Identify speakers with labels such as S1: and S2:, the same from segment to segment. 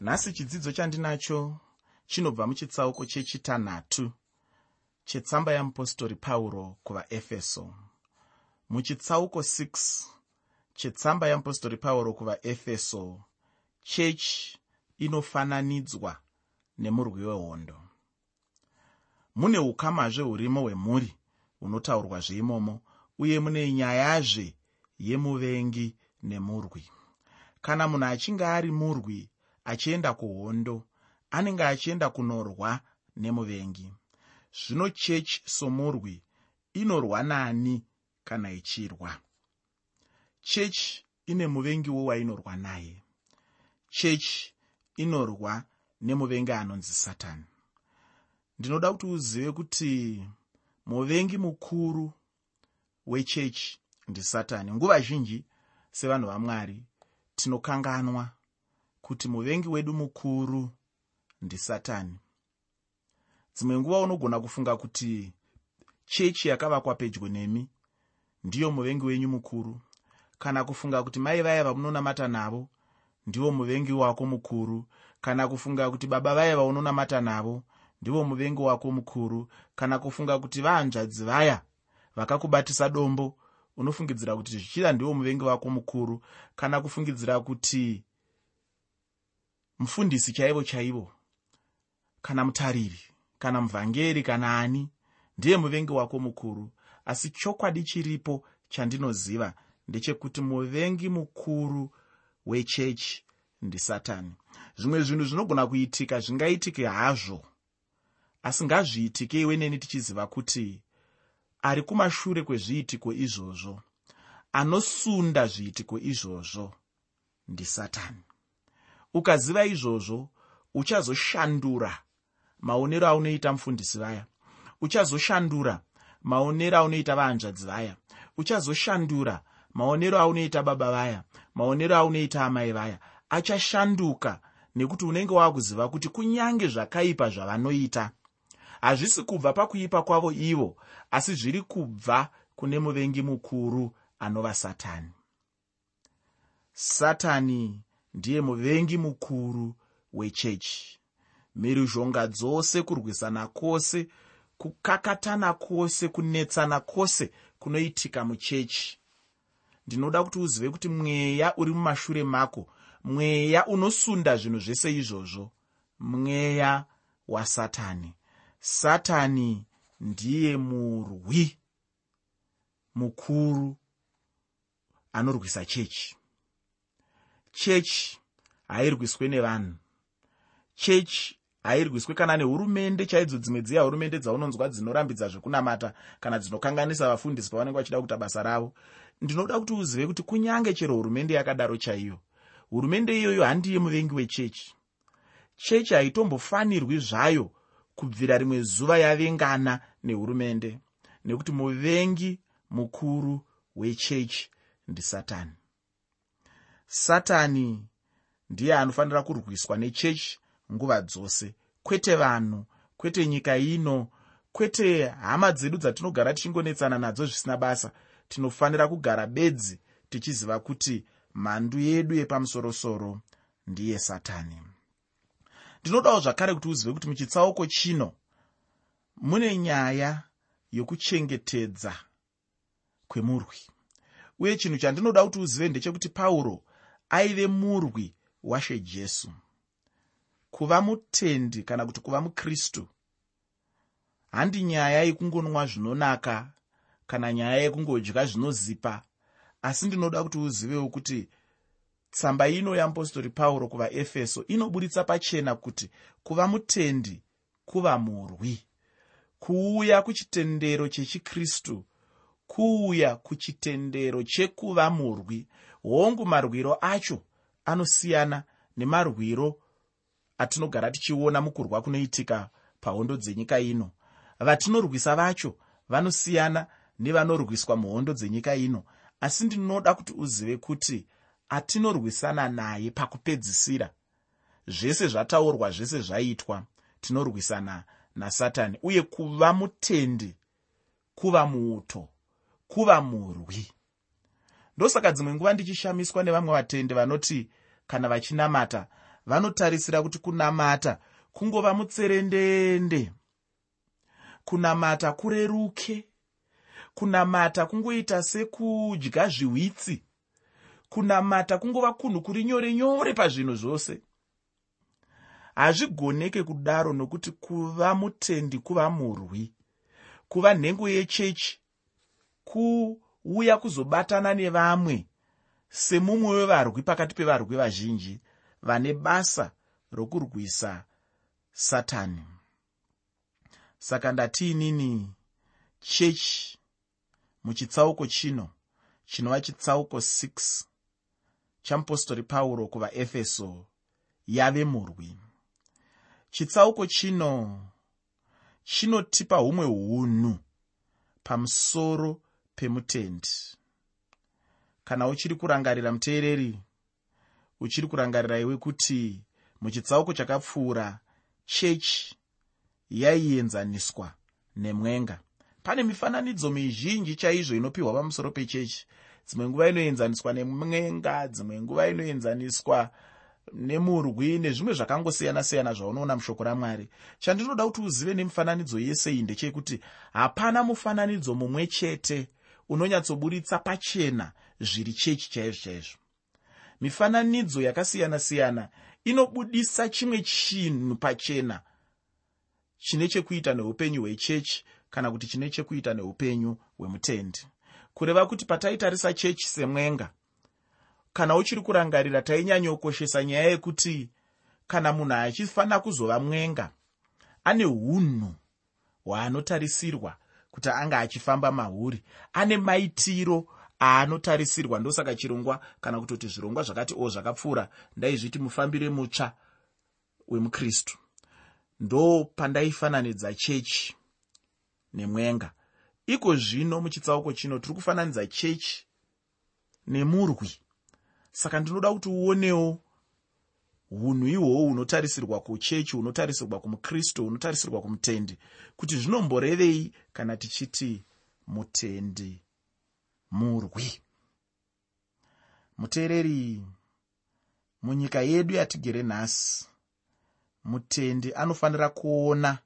S1: nhasi chidzidzo chandinacho chinobva muchitsauko chechitanhatu chetsamba yamupostori pauro kuvaefeso. Muchitsauko 6 chetsamba yamupostori pauro kuvaefeso chechi inofananidzwa nemurwi wehondo. Mune ukamazve hurimo hwemhuri hunotaurwazve imomo uye mune nyayazve yemuvengi nemurwi. Kana munhu achinge ari murwi achienda kuhondo anenge achienda kunorwa nemuvengi. Zvino chechi somurwi inorwa nani kana ichirwa? Chechi ine muvengiwo wainorwa naye. Chechi inorwa nemuvengi anonzi satani. Ndinoda kuti uzive kuti muvengi mukuru wechechi ndisatani nguva zhinji sevanhu vamwari tinokanganwa kuti muvengi wedu mukuru ndisatani. Dzimwe nguva unogona kufunga kuti chechi yakavakwa pedyo nemi ndiyo muvengi wenyu mukuru. Kana kufunga kuti mai vaya vamunonamata navo ndivo muvengi wako mukuru. Kana kufunga kuti baba vaya vaunonamata navo ndivo muvengi wako mukuru. Kana kufunga kuti vahanzvadzi vaya vakakubatisa dombo unofungidzira kuti zvichida ndivo muvengi wako mukuru. Kana kufungidzira kuti mufundisi chaivo chaivo kana mutariri kana muvhangeri kana ani ndiye muvengi wako mukuru. Asi chokwadi chiripo chandinoziva ndechekuti muvengi mukuru wechechi ndisatani zvimwe zvinhu zvinogona kuitika zvingaitike hazvo. Asi ngazviitike iwe neni tichiziva kuti ari kumashure kwezviitiko izvozvo anosunda zviitiko izvozvo ndisatani ukaziva izvozvo uchazoshandura maonero aunoita mufundisi vaya. Uchazoshandura maonero aunoita vahanzvadzi vaya. Uchazoshandura maonero aunoita baba vaya maonero aunoita amai vaya. Achashanduka nekuti unenge waakuziva kuti kunyange zvakaipa zvavanoita. Hazvisi kubva pakuipa kwavo ivo asi zviri kubva kune muvengi mukuru anova satani. Satani ndiye muvengi mukuru wechechi mhirizhonga dzose kurwisana kwose kukakatana kwose kunetsana kwose kunoitika muchechi ndinoda kuti uzive kuti mweya uri mumashure mako mweya unosunda zvinhu zvese izvozvo. Mweya wasatani. Satani ndiye murwi mukuru anorwisa chechi chechi hairwiswe nevanhu. Chechi hairwiswe kana nehurumende chaidzo dzimwe dziya hurumende dzaunonzwa dzinorambidza zvekunamata kana dzinokanganisa vafundisi pavanenge vachida kuita basa ravo. Ndinoda kuti uzive kuti kunyange chero hurumende yakadaro chaiyo hurumende iyoyo handiye muvengi wechechi. Chechi haitombofanirwi zvayo kubvira rimwe zuva yavengana nehurumende nekuti muvengi mukuru wechechi ndisatani satani ndiye anofanira kurwiswa nechechi nguva dzose. Kwete vanhu kwete nyika ino kwete hama dzedu dzatinogara tichingonetsana nadzo zvisina basa. Tinofanira kugara bedzi tichiziva kuti mhandu yedu yepamusorosoro ndiye satani. Ndinodawo zvakare kuti uzive kuti muchitsauko chino mune nyaya yokuchengetedza kwemurwi. Uye chinhu chandinoda kuti uzive ndechekuti pauro aive murwi washe jesu kuva mutendi kana kuti kuva mukristu handi nyaya yekungonwa zvinonaka kana nyaya yekungodya zvinozipa asi ndinoda kuti uzivewo kuti tsamba ino yeapostori pauro kuvaefeso inoburitsa pachena kuti kuva mutendi kuva murwi kuuya kuchitendero chechikristu kuuya kuchitendero chekuva murwi hongu marwiro acho anosiyana nemarwiro atinogara tichiona mukurwa kunoitika pahondo dzenyika ino. Vatinorwisa vacho vanosiyana nevanorwiswa muhondo dzenyika ino asi ndinoda kuti uzive kuti atinorwisana naye pakupedzisira. Zvese zvataurwa zvese zvaitwa tinorwisana nasatani uye kuva mutendi kuva muuto kuva murwi ndosaka dzimwe nguva ndichishamiswa nevamwe vatendi vanoti kana vachinamata vanotarisira kuti kunamata kungova mutserendende. Kunamata kureruke. Kunamata kungoita sekudya zvihwitsi kunamata kungova kunhu kuri nyore nyore pazvinhu zvose. Hazvigoneke kudaro nokuti kuva mutendi kuva murwi kuva nhengo yechechi kuuya kuzobatana nevamwe semumwe wevarwi pakati pevarwi vazhinji vane basa rokurwisa satani. Saka ndatiinini chechi muchitsauko chino chinova chitsauko 6 chamupostori pauro kuvaefeso yave murwi. Chitsauko chino chinotipa humwe unhu pamusoro pemutendi. Kana uchiri kurangarira muteereri uchiri kurangarira iwe kuti muchitsauko chakapfuura chechi yaienzaniswa nemwenga. Pane mifananidzo mizhinji chaizvo inopiwa pamusoro pechechi. Dzimwe nguva inoenzaniswa nemwenga dzimwe nguva inoenzaniswa nemurwi nezvimwe zvakangosiyana-siyana zvaunoona mushoko ramwari. Chandinoda kuti uzive nemifananidzo yese iyi ndechekuti hapana mufananidzo mumwe chete unonyatsoburitsa pachena zviri chechi chaizvo chaizvo. Mifananidzo yakasiyana-siyana inobudisa chimwe chinhu pachena chine chekuita neupenyu hwechechi kana kuti chine chekuita neupenyu hwemutendi. Kureva kuti pataitarisa chechi semwenga kana uchiri kurangarira tainyanyokoshesa nyaya yekuti kana munhu achifanira kuzova mwenga ane unhu hwaanotarisirwa kuti anga achifamba mauri ane maitiro aanotarisirwa ndosaka chirongwa kana kutoti zvirongwa zvakati o zvakapfuura ndaizviti mufambire mutsva wemukristu. Ndo pandaifananidza chechi nemwenga. Iko zvino muchitsauko chino tiri kufananidza chechi nemurwi. Saka ndinoda kuti uonewo unhu ihwohwo hunotarisirwa kuchechi hunotarisirwa kumukristu hunotarisirwa kumutendi kuti zvinomborevei kana tichiti mutendi murwi. Muteereri munyika yedu yatigere nhasi mutendi anofanira kuona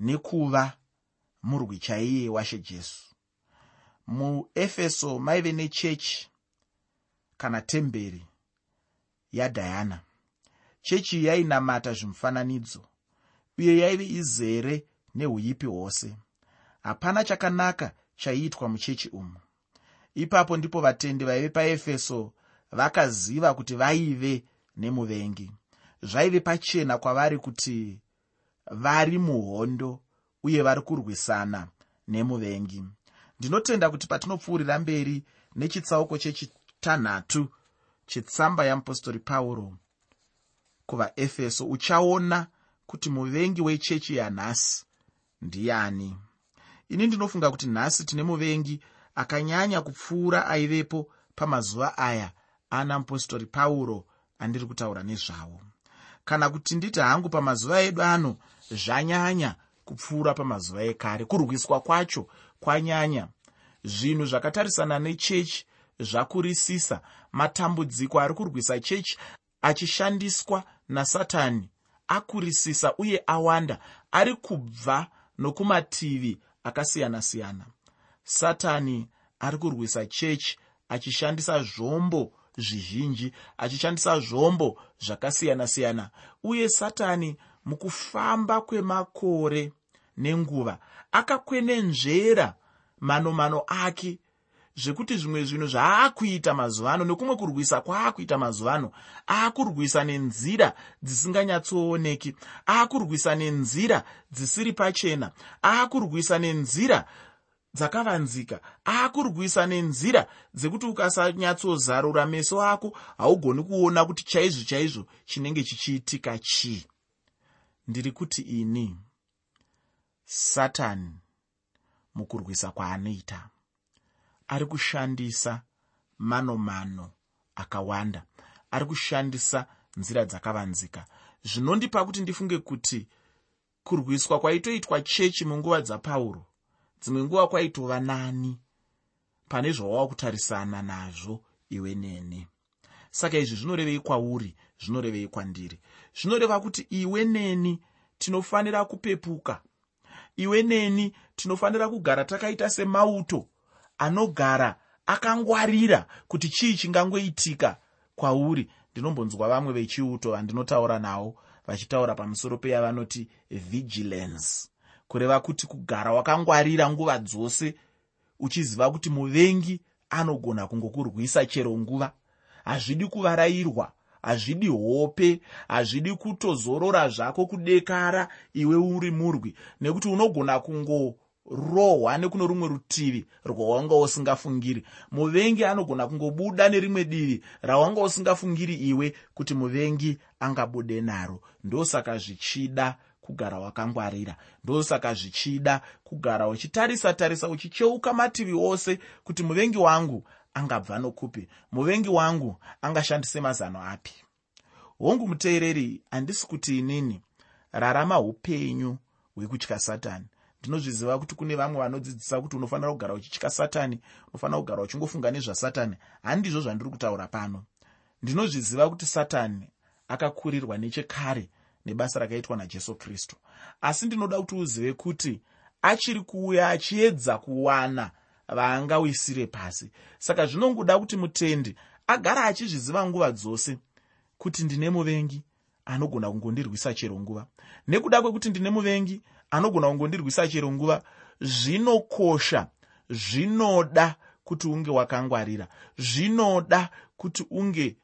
S1: nekuva murwi chaiye washe jesu. Muefeso maive nechechi kana temberi yadhayana chechi yainamata zvimufananidzo uye yaive izere neuipi hwose. Hapana chakanaka chaiitwa muchechi umu. Ipapo ndipo vatendi vaive paefeso vakaziva kuti vaive nemuvengi. Zvaive pachena kwavari kuti vari muhondo uye vari kurwisana nemuvengi. Ndinotenda kuti patinopfuurira mberi nechitsauko chechitanhatu chetsamba yamupostori pauro kuvaefeso uchaona kuti muvengi wechechi yanhasi ndiani? Ini ndinofunga kuti nhasi tine muvengi akanyanya kupfuura aivepo pamazuva aya ana mupostori pauro andiri kutaura nezvavo kana kuti nditi hangu pamazuva edu ano zvanyanya kupfuura pamazuva ekare kurwiswa kwacho kwanyanya. Zvinhu zvakatarisana nechechi zvakurisisa. Matambudziko ari kurwisa chechi achishandiswa nasatani akurisisa uye awanda ari kubva nokumativi akasiyana-siyana. Satani ari kurwisa chechi achishandisa zvombo zvizhinji achishandisa zvombo zvakasiyana-siyana. Uye satani mukufamba kwemakore nenguva akakwenenzvera manomano ake zvekuti zvimwe zvinhu zvaakuita mazuva ano nekumwe kurwisa kwaakuita mazuva ano aakurwisa nenzira dzisinganyatsooneki aakurwisa nenzira dzisiri pachena aakurwisa nenzira dzakavanzika aakurwisa nenzira dzekuti ukasanyatsozarura meso ako haugoni kuona kuti chaizvo chaizvo chinenge chichiitika chii. Ndiri kuti ini satani mukurwisa kwaanoita ari kushandisa manomano akawanda. Ari kushandisa nzira dzakavanzika. Zvinondipa kuti ndifunge kuti kurwiswa kwaitoitwa chechi munguva dzapauro dzimwe nguva kwaitova nani pane zvawava kutarisana nazvo iwe neni saka izvi zvinorevei kwauri zvinorevei kwandiri. Zvinoreva kuti iwe neni tinofanira kupepuka. Iwe neni tinofanira kugara takaita semauto anogara akangwarira kuti chii chingangoitika kwauri. Ndinombonzwa vamwe vechiuto vandinotaura navo vachitaura pamusoro peyavanoti vigilance. Kureva kuti kugara wakangwarira nguva dzose uchiziva kuti muvengi anogona kungokurwisa chero nguva. Hazvidi kuvarayirwa hazvidi hope hazvidi kutozorora zvako kudekara iwe uri murwi. Nekuti unogona kungorohwa nekuno rumwe rutivi rwawanga usingafungiri. Muvengi anogona kungobuda nerimwe divi rawanga usingafungiri iwe kuti muvengi angabude naro. Ndosaka zvichida kugara wakangwarira. Ndosaka zvichida kugara uchitarisa tarisa uchicheuka mativi ose kuti muvengi wangu angabva nokupi. Muvengi wangu angashandise mazano api. Hongu muteereri handisi kuti inini rarama upenyu hwekutya satani ndinozviziva kuti kune vamwe vanodzidzisa kuti unofanira kugara uchitya satani unofanira kugara uchingofunga nezvasatani handizvo zvandiri kutaura pano. Ndinozviziva kuti satani akakurirwa nechekare nebasa rakaitwa najesu kristu. Asi ndinoda kuti uzive kuti achiri kuuya achiedza kuwana vaangawisire pasi. Saka zvinongoda kuti mutendi agara achizviziva nguva dzose kuti ndine muvengi anogona kungondirwisa chero nguva. Nekuda kwekuti ndine muvengi anogona kungondirwisa chero nguva zvinokosha zvinoda kuti unge wakangwarira zvinoda kuti unge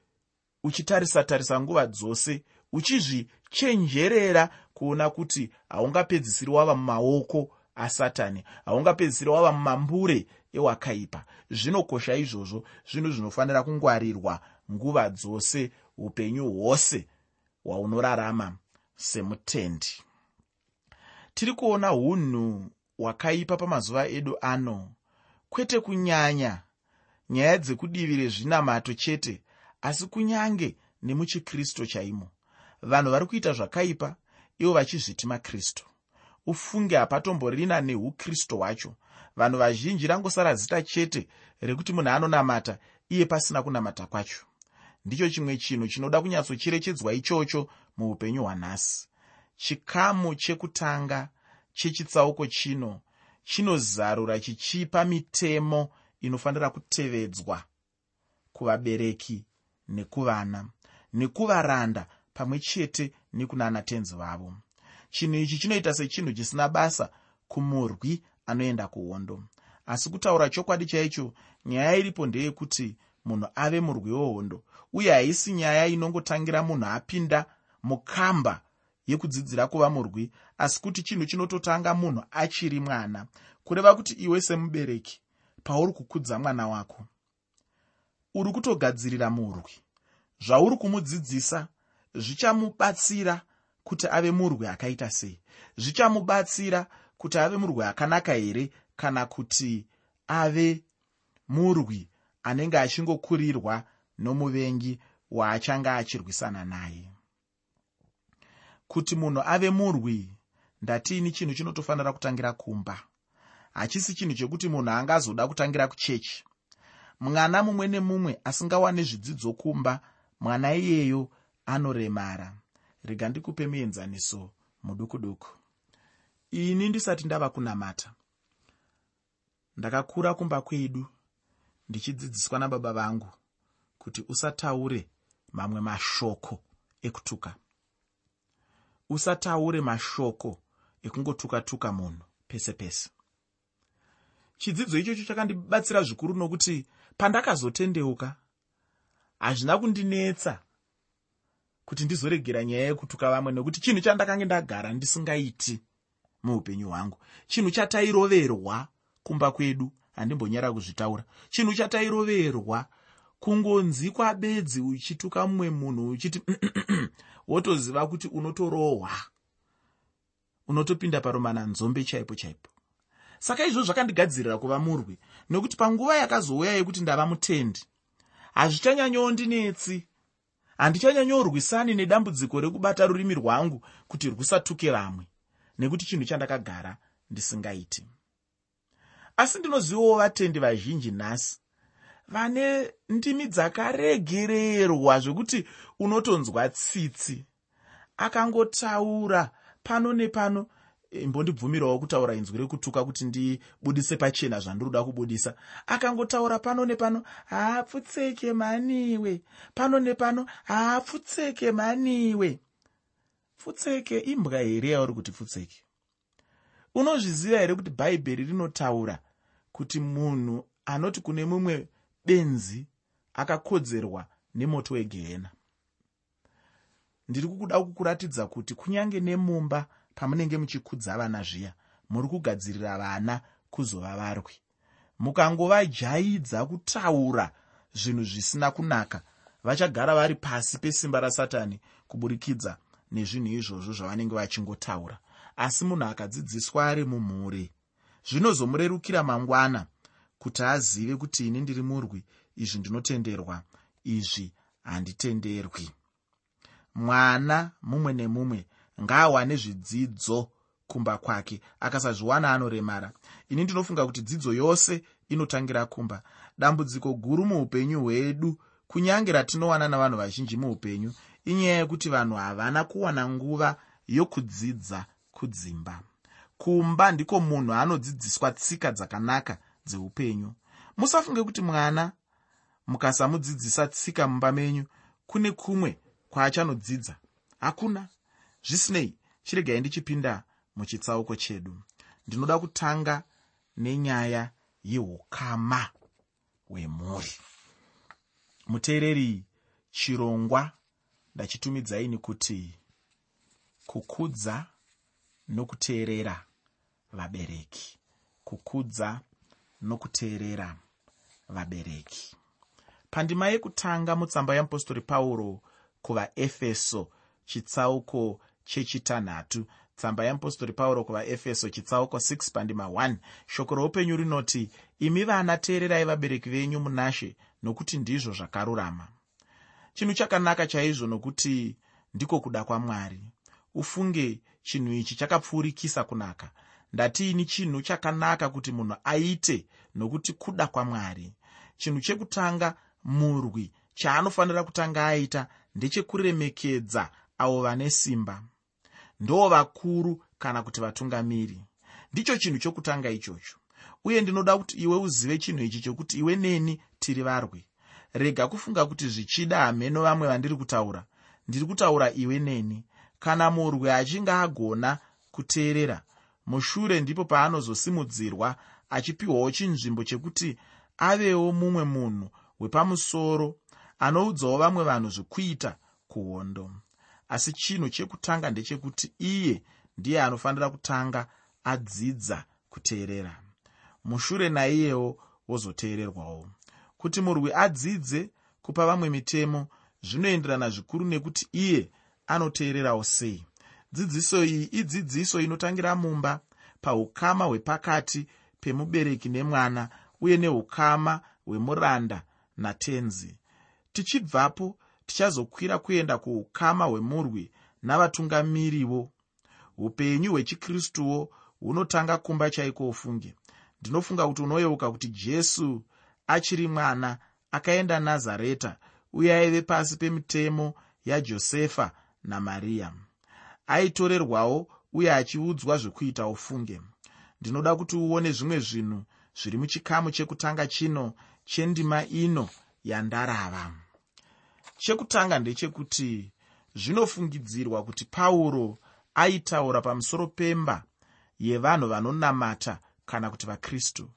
S1: uchitarisa tarisa nguva dzose uchizvichenjerera kuona kuti haungapedzisiri wava mumaoko asatani haungapedzisiri wava mumambure ewakaipa. Zvinokosha izvozvo zvinhu zvinofanira kungwarirwa nguva dzose upenyu hwose hwaunorarama semutendi tiri kuona unhu hwakaipa pamazuva edu ano. Kwete kunyanya nyaya dzekudivi rezvinamato chete asi kunyange nemuchikristu chaimo. Vanhu vari kuita zvakaipa ivo vachizviti makristu ufunge hapatomborina neukristu hwacho. Vanhu vazhinji rangosara zita chete rekuti munhu anonamata iye pasina kunamata kwacho. Ndicho chimwe chinhu chinoda kunyatsocherechedzwa ichocho muupenyu hwanhasi chikamu chekutanga chechitsauko chino chinozarura chichipa mitemo inofanira kutevedzwa kuvabereki nekuvana nekuvaranda pamwe chete nekunana tenzi vavo. Chinhu ichi chinoita sechinhu chisina basa kumurwi anoenda kuhondo. Asi kutaura chokwadi chaicho nyaya iripo ndeyekuti munhu ave murwi wehondo uye haisi nyaya inongotangira munhu apinda mukamba yekudzidzira kuva murwi asi kuti chinhu chinototanga munhu achiri mwana. Kureva kuti iwe semubereki pauri kukudza mwana wako. Uri kutogadzirira murwi. Zvauri kumudzidzisa zvichamubatsira kuti ave murwi akaita sei. Zvichamubatsira kuti ave murwi akanaka here kana kuti ave murwi anenge achingokurirwa nomuvengi waachanga achirwisana naye kuti munhu ave murwi ndatiini chinhu chinotofanira kutangira kumba? Hachisi chinhu chekuti munhu angazoda kutangira kuchechi. Mwana mumwe nemumwe asingawane zvidzidzo kumba mwana iyeyo anoremara. Rega ndikupe muenzaniso muduku duku ini ndisati ndava kunamata. Ndakakura kumba kwedu ndichidzidziswa nababa vangu kuti usataure mamwe mashoko ekutuka usataure mashoko ekungotuka-tuka munhu pese pese. Chidzidzo ichocho chakandibatsira zvikuru nokuti pandakazotendeuka hazvina kundinetsa kuti ndizoregera nyaya yekutuka vamwe nekuti chinhu chandakange ndagara ndisingaiti muupenyu hwangu. Chinhu chatairoverwa kumba kwedu handimbonyara kuzvitaura. Chinhu chatairoverwa kungonzi kwabedzi uchituka mumwe munhu uchiti wotoziva kuti unotorohwa unotopinda paromana nzombe chaipo chaipo. Saka izvo zvakandigadzirira kuva murwi nekuti panguva yakazouya yekuti ndava mutendi hazvichanyanyondinetsi handichanyanyorwisani nedambudziko rekubata rurimi rwangu kuti rwusatuke vamwe nekuti chinhu chandakagara ndisingaiti. Asi ndinozivawo vatendi vazhinji nhasi vane ndimi dzakaregererwa zvekuti unotonzwa tsitsi. Akangotaura pano nepano imbondibvumirawo kutaura inzwi rekutuka kuti ndibudise pachena zvandiroda kubudisa. Akangotaura pano nepano haapfutseke maniwe. Pano nepano haapfutseke maniwe. Pfutseke imbwa here yauri kuti pfutseke? Unozviziva here kuti bhaibheri rinotaura kuti munhu anoti kune mumwe benzi akakodzerwa nemoto wegehena ndiri kukuda kukuratidza kuti kunyange nemumba pamunenge muchikudza vana zviya muri kugadzirira vana kuzova varwi. Mukangovajaidza kutaura zvinhu zvisina kunaka vachagara vari pasi pesimba rasatani kuburikidza nezvinhu izvozvo zvavanenge vachingotaura. Asi munhu akadzidziswa ari mumhuri. Zvinozomurerukira mangwana kuti azive kuti ini ndiri murwi izvi ndinotenderwa izvi handitenderwi. Mwana mumwe nemumwe ngaawane zvidzidzo kumba kwake akasazviwana anoremara. Ini ndinofunga kuti dzidzo yose inotangira kumba. Dambudziko guru muupenyu hwedu kunyange ratinowana navanhu vazhinji muupenyu inyaya yekuti vanhu havana kuwana nguva yokudzidza kudzimba. Kumba ndiko munhu anodzidziswa tsika dzakanaka dzeupenyu. Musafunge kuti mwana mukasamudzidzisa tsika mumba menyu kune kumwe kwaachanodzidza. Hakuna. Zvisinei chiregai ndichipinda muchitsauko chedu. Ndinoda kutanga nenyaya yeukama hwemhuri. Muteereri chirongwa ndachitumidzaini kuti kukudza nokuteerera vabereki. Kukudza nokuteerera vabereki. Pandima yekutanga mutsamba yeapostori pauro kuvaefeso chitsauko chechitanhatu. Tsamba yeapostori pauro kuvaefeso chitsauko 6 pandima 1 shoko roupenyu rinoti imi vana teererai vabereki venyu munashe nokuti ndizvo zvakarurama. Chinhu chakanaka chaizvo nokuti ndiko kuda kwamwari. Ufunge chinhu ichi chakapfuurikisa kunaka ndatiini chinhu chakanaka kuti munhu aite nokuti kuda kwamwari. Chinhu chekutanga murwi chaanofanira kutanga aita ndechekuremekedza avo vane simba. Ndo vakuru kana kuti vatungamiri. Ndicho chinhu chokutanga ichocho. Uye ndinoda kuti iwe uzive chinhu ichi chokuti iwe neni tiri varwi. Rega kufunga kuti zvichida hameno vamwe vandiri kutaura. Ndiri kutaura iwe neni. Kana murwi achinge agona kuteerera mushure ndipo paanozosimudzirwa achipiwawo chinzvimbo chekuti avewo mumwe munhu wepamusoro anoudzawo vamwe vanhu zvekuita kuhondo. Asi chinhu chekutanga ndechekuti iye ndiye anofanira kutanga adzidza kuteerera. Mushure naiyewo wozoteererwawo. Kuti murwi adzidze kupa vamwe mitemo zvinoenderana zvikuru nekuti iye anoteererawo sei dzidziso iyi idzidziso inotangira mumba paukama hwepakati pemubereki nemwana uye neukama hwemuranda natenzi. Tichibvapo tichazokwira kuenda kuukama hwemurwi navatungamiriwo. Upenyu hwechikristuwo hunotanga kumba chaiko ufunge ndinofunga kuti unoyeuka kuti jesu achiri mwana akaenda nazareta uye aive pasi pemitemo yajosefa namariya aitorerwawo uye achiudzwa zvekuita ufunge. Ndinoda kuti uone zvimwe zvinhu zviri muchikamu chekutanga chino chendima ino yandarava. Chekutanga ndechekuti zvinofungidzirwa kuti pauro aitaura pamusoro pemba yevanhu vanonamata kana kuti vakristu.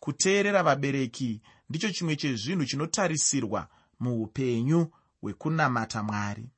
S1: Kuteerera vabereki ndicho chimwe chezvinhu chinotarisirwa muupenyu hwekunamata mwari.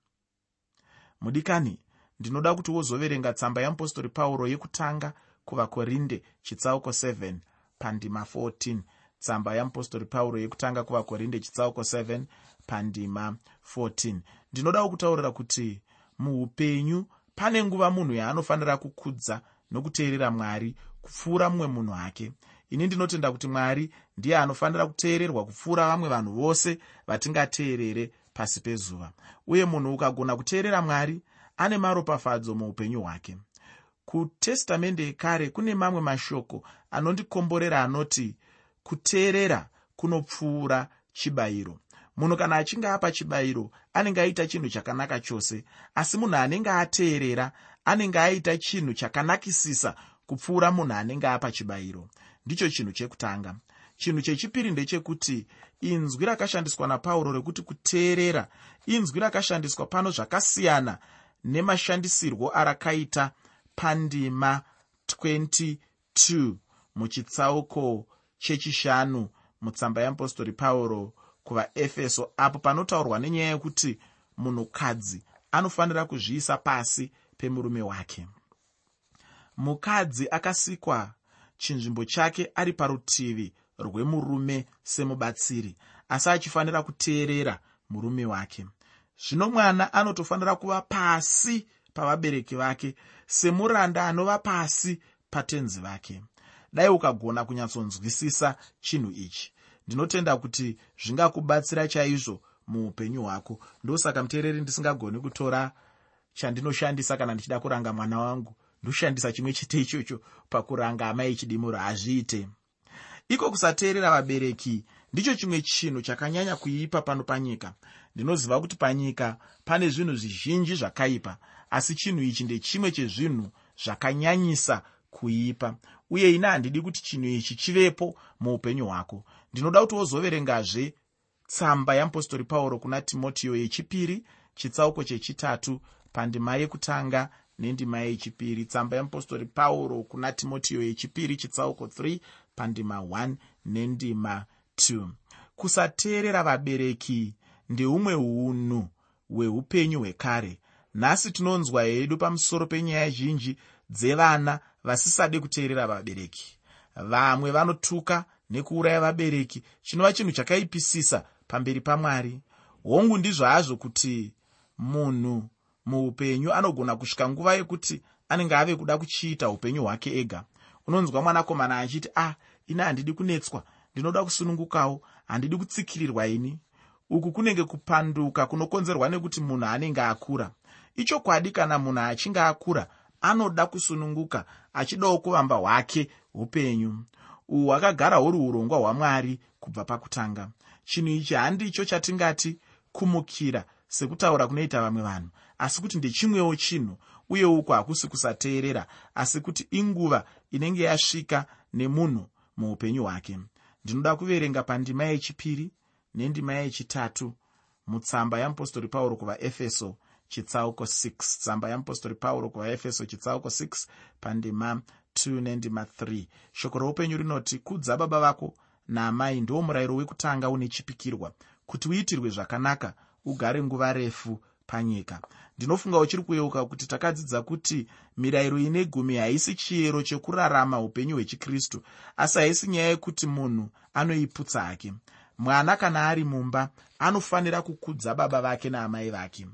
S1: Mudikani ndinoda kuti wozoverenga tsamba yeapostori pauro yekutanga kuvakorinde chitsauko 7 pandima 14 tsamba yeapostori pauro yekutanga kuvakorinde chitsauko 7 pandima 14 ndinodawo kutaurira kuti muupenyu pane nguva munhu yaanofanira kukudza nokuteerera mwari kupfuura mumwe munhu hake ini ndinotenda kuti mwari ndiye anofanira kuteererwa kupfuura vamwe vanhu vose vatingateerere pasi pezuva. Uye munhu ukagona kuteerera mwari ane maropafadzo muupenyu hwake. Kutestamende yekare kune mamwe mashoko anondikomborera anoti kuteerera kunopfuura chibayiro. Munhu kana achinge apa chibayiro anenge aita chinhu chakanaka chose. Asi munhu anenge ateerera anenge aita chinhu chakanakisisa kupfuura munhu anenge apa chibayiro. Ndicho chinhu chekutanga. Chinhu chechipiri ndechekuti inzwi rakashandiswa napauro rekuti kuteerera inzwi rakashandiswa pano zvakasiyana nemashandisirwo arakaita pandima 22 muchitsauko chechishanu mutsamba yeapostori pauro kuvaefeso apo panotaurwa nenyaya yekuti munhukadzi anofanira kuzviisa pasi pemurume wake. Mukadzi akasikwa chinzvimbo chake ari parutivi rwemurume semubatsiri asi achifanira kuteerera murume wake zvino mwana anotofanira kuva pasi pavabereki vake semuranda anova pasi patenzi vake. Dai ukagona kunyatsonzwisisa chinhu ichi. Ndinotenda kuti zvingakubatsira chaizvo muupenyu hwako. Ndosaka muteereri ndisingagoni kutora chandinoshandisa kana ndichida kuranga mwana wangu. Ndoshandisa chimwe chete ichocho pakuranga amai chidimuro hazviite. Iko kusateerera vabereki ndicho chimwe chinhu chakanyanya kuipa pano panyika. Ndinoziva kuti panyika pane zvinhu zvizhinji zvakaipa asi chinhu ichi ndechimwe chezvinhu zvakanyanyisa kuipa uye ina handidi kuti chinhu ichi chivepo muupenyu hwako. Ndinoda kuti wozoverengazve tsamba yeapostori pauro kuna timotiyo yechipiri chitsauko chechitatu pandima yekutanga nendima yechipiri. Tsamba yeapostori pauro kuna timotiyo yechipiri chitsauko 3 pandima 1 nendima 2 kusateerera vabereki ndeumwe unhu hweupenyu hwekare. Nhasi tinonzwa hedu pamusoro penyaya zhinji dzevana vasisade kuteerera vabereki. Vamwe vanotuka nekuuraya vabereki. Chinova chinhu chakaipisisa pamberi pamwari. Hongu ndizvo hazvo kuti munhu muupenyu anogona kusvika nguva yekuti anenge ave kuda kuchiita upenyu hwake ega. Unonzwa mwanakomana achiti ah ini handidi kunetswa ndinoda kusunungukawo handidi kutsikirirwa ini. Uku kunenge kupanduka kunokonzerwa nekuti munhu anenge akura. Ichokwadi kana munhu achinge akura anoda kusununguka achidawo kuvamba hwake upenyu uhwu hwakagara huri urongwa hwamwari kubva pakutanga. Chinhu ichi handicho chatingati kumukira sekutaura kunoita vamwe vanhu. Asi kuti ndechimwewo chinhu uye uku hakusi kusateerera asi kuti inguva inenge yasvika nemunhu muupenyu hwake ndinoda kuverenga pandima yechipiri nendima yechitatu. Mutsamba yeapostori pauro kuvaefeso chitsauko 6 tsamba yeapostori pauro kuvaefeso chitsauko 6 pandima 2 nendima 3 shoko roupenyu rinoti kudza baba vako naamai ndo murayiro wekutanga une chipikirwa. Kuti uitirwe zvakanaka ugare nguva refu panyika. Ndinofunga uchiri kuyeuka kuti takadzidza kuti mirayiro ine gumi haisi chiyero chekurarama upenyu hwechikristu asi haisi nyaya yekuti munhu anoiputsa hake. Mwana kana ari mumba anofanira kukudza baba vake naamai vake.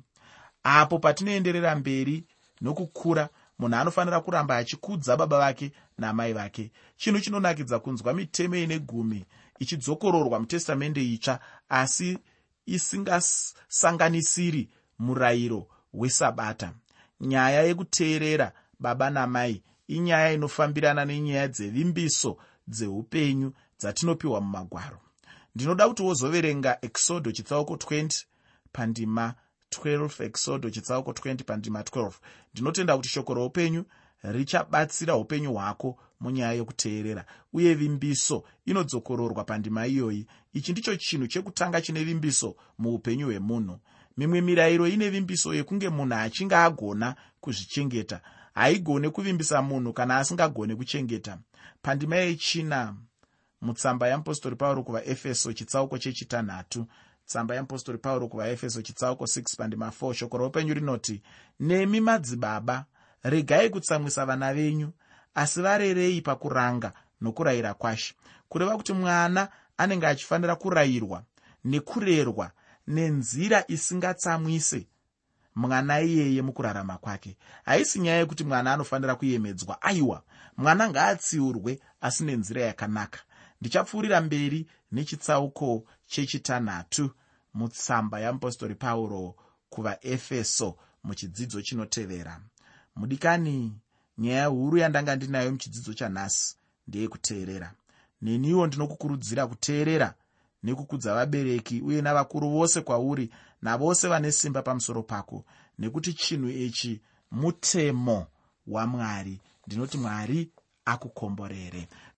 S1: Apo patinoenderera mberi nokukura munhu anofanira kuramba achikudza baba vake naamai vake. Chinhu chinonakidza kunzwa mitemo ine gumi ichidzokororwa mutestamende itsva asi isingasanganisiri murayiro wesabata. Nyaya yekuteerera baba namai inyaya inofambirana nenyaya dzevimbiso dzeupenyu dzatinopiwa mumagwaro. Ndinoda kuti wozoverenga exodo chitsauko 20 pandima 12 exodo chitsauko 20 pandima 12 ndinotenda kuti shoko roupenyu richabatsira upenyu hwako munyaya yokuteerera uye vimbiso inodzokororwa pandima iyoyi. Ichi ndicho chinhu chekutanga chine vimbiso muupenyu hwemunhu mimwe mirayiro ine vimbiso yekunge munhu achinge agona kuzvichengeta haigone kuvimbisa munhu kana asingagone kuchengeta. Pandima yechina mutsamba yeapostori pauro kuvaefeso chitsauko chechitanhatu. Tsamba yeapostori pauro kuvaefeso chitsauko 6 pandima 4 shoko roupenyu rinoti nemi madzibaba regai kutsamwisa vana venyu asi varerei pakuranga nokurayira kwashe. Kureva kuti mwana anenge achifanira kurayirwa nekurerwa nenzira isingatsamwise mwana iyeye mukurarama kwake. Haisi nyaya yekuti mwana anofanira kuyemedzwa. Aiwa mwana ngaatsiurwe asi nenzira yakanaka. Ndichapfuurira mberi nechitsauko chechitanhatu mutsamba yeapostori pauro kuvaefeso muchidzidzo chinotevera. Mudikani nyaya huru yandanga ndinayo muchidzidzo chanhasi ndeyekuteerera. Neniwo ndinokukurudzira kuteerera nekukudza vabereki uye navakuru vose kwauri navose vane simba pamusoro pako nekuti chinhu ichi mutemo wamwari ndinoti mwari akukomborere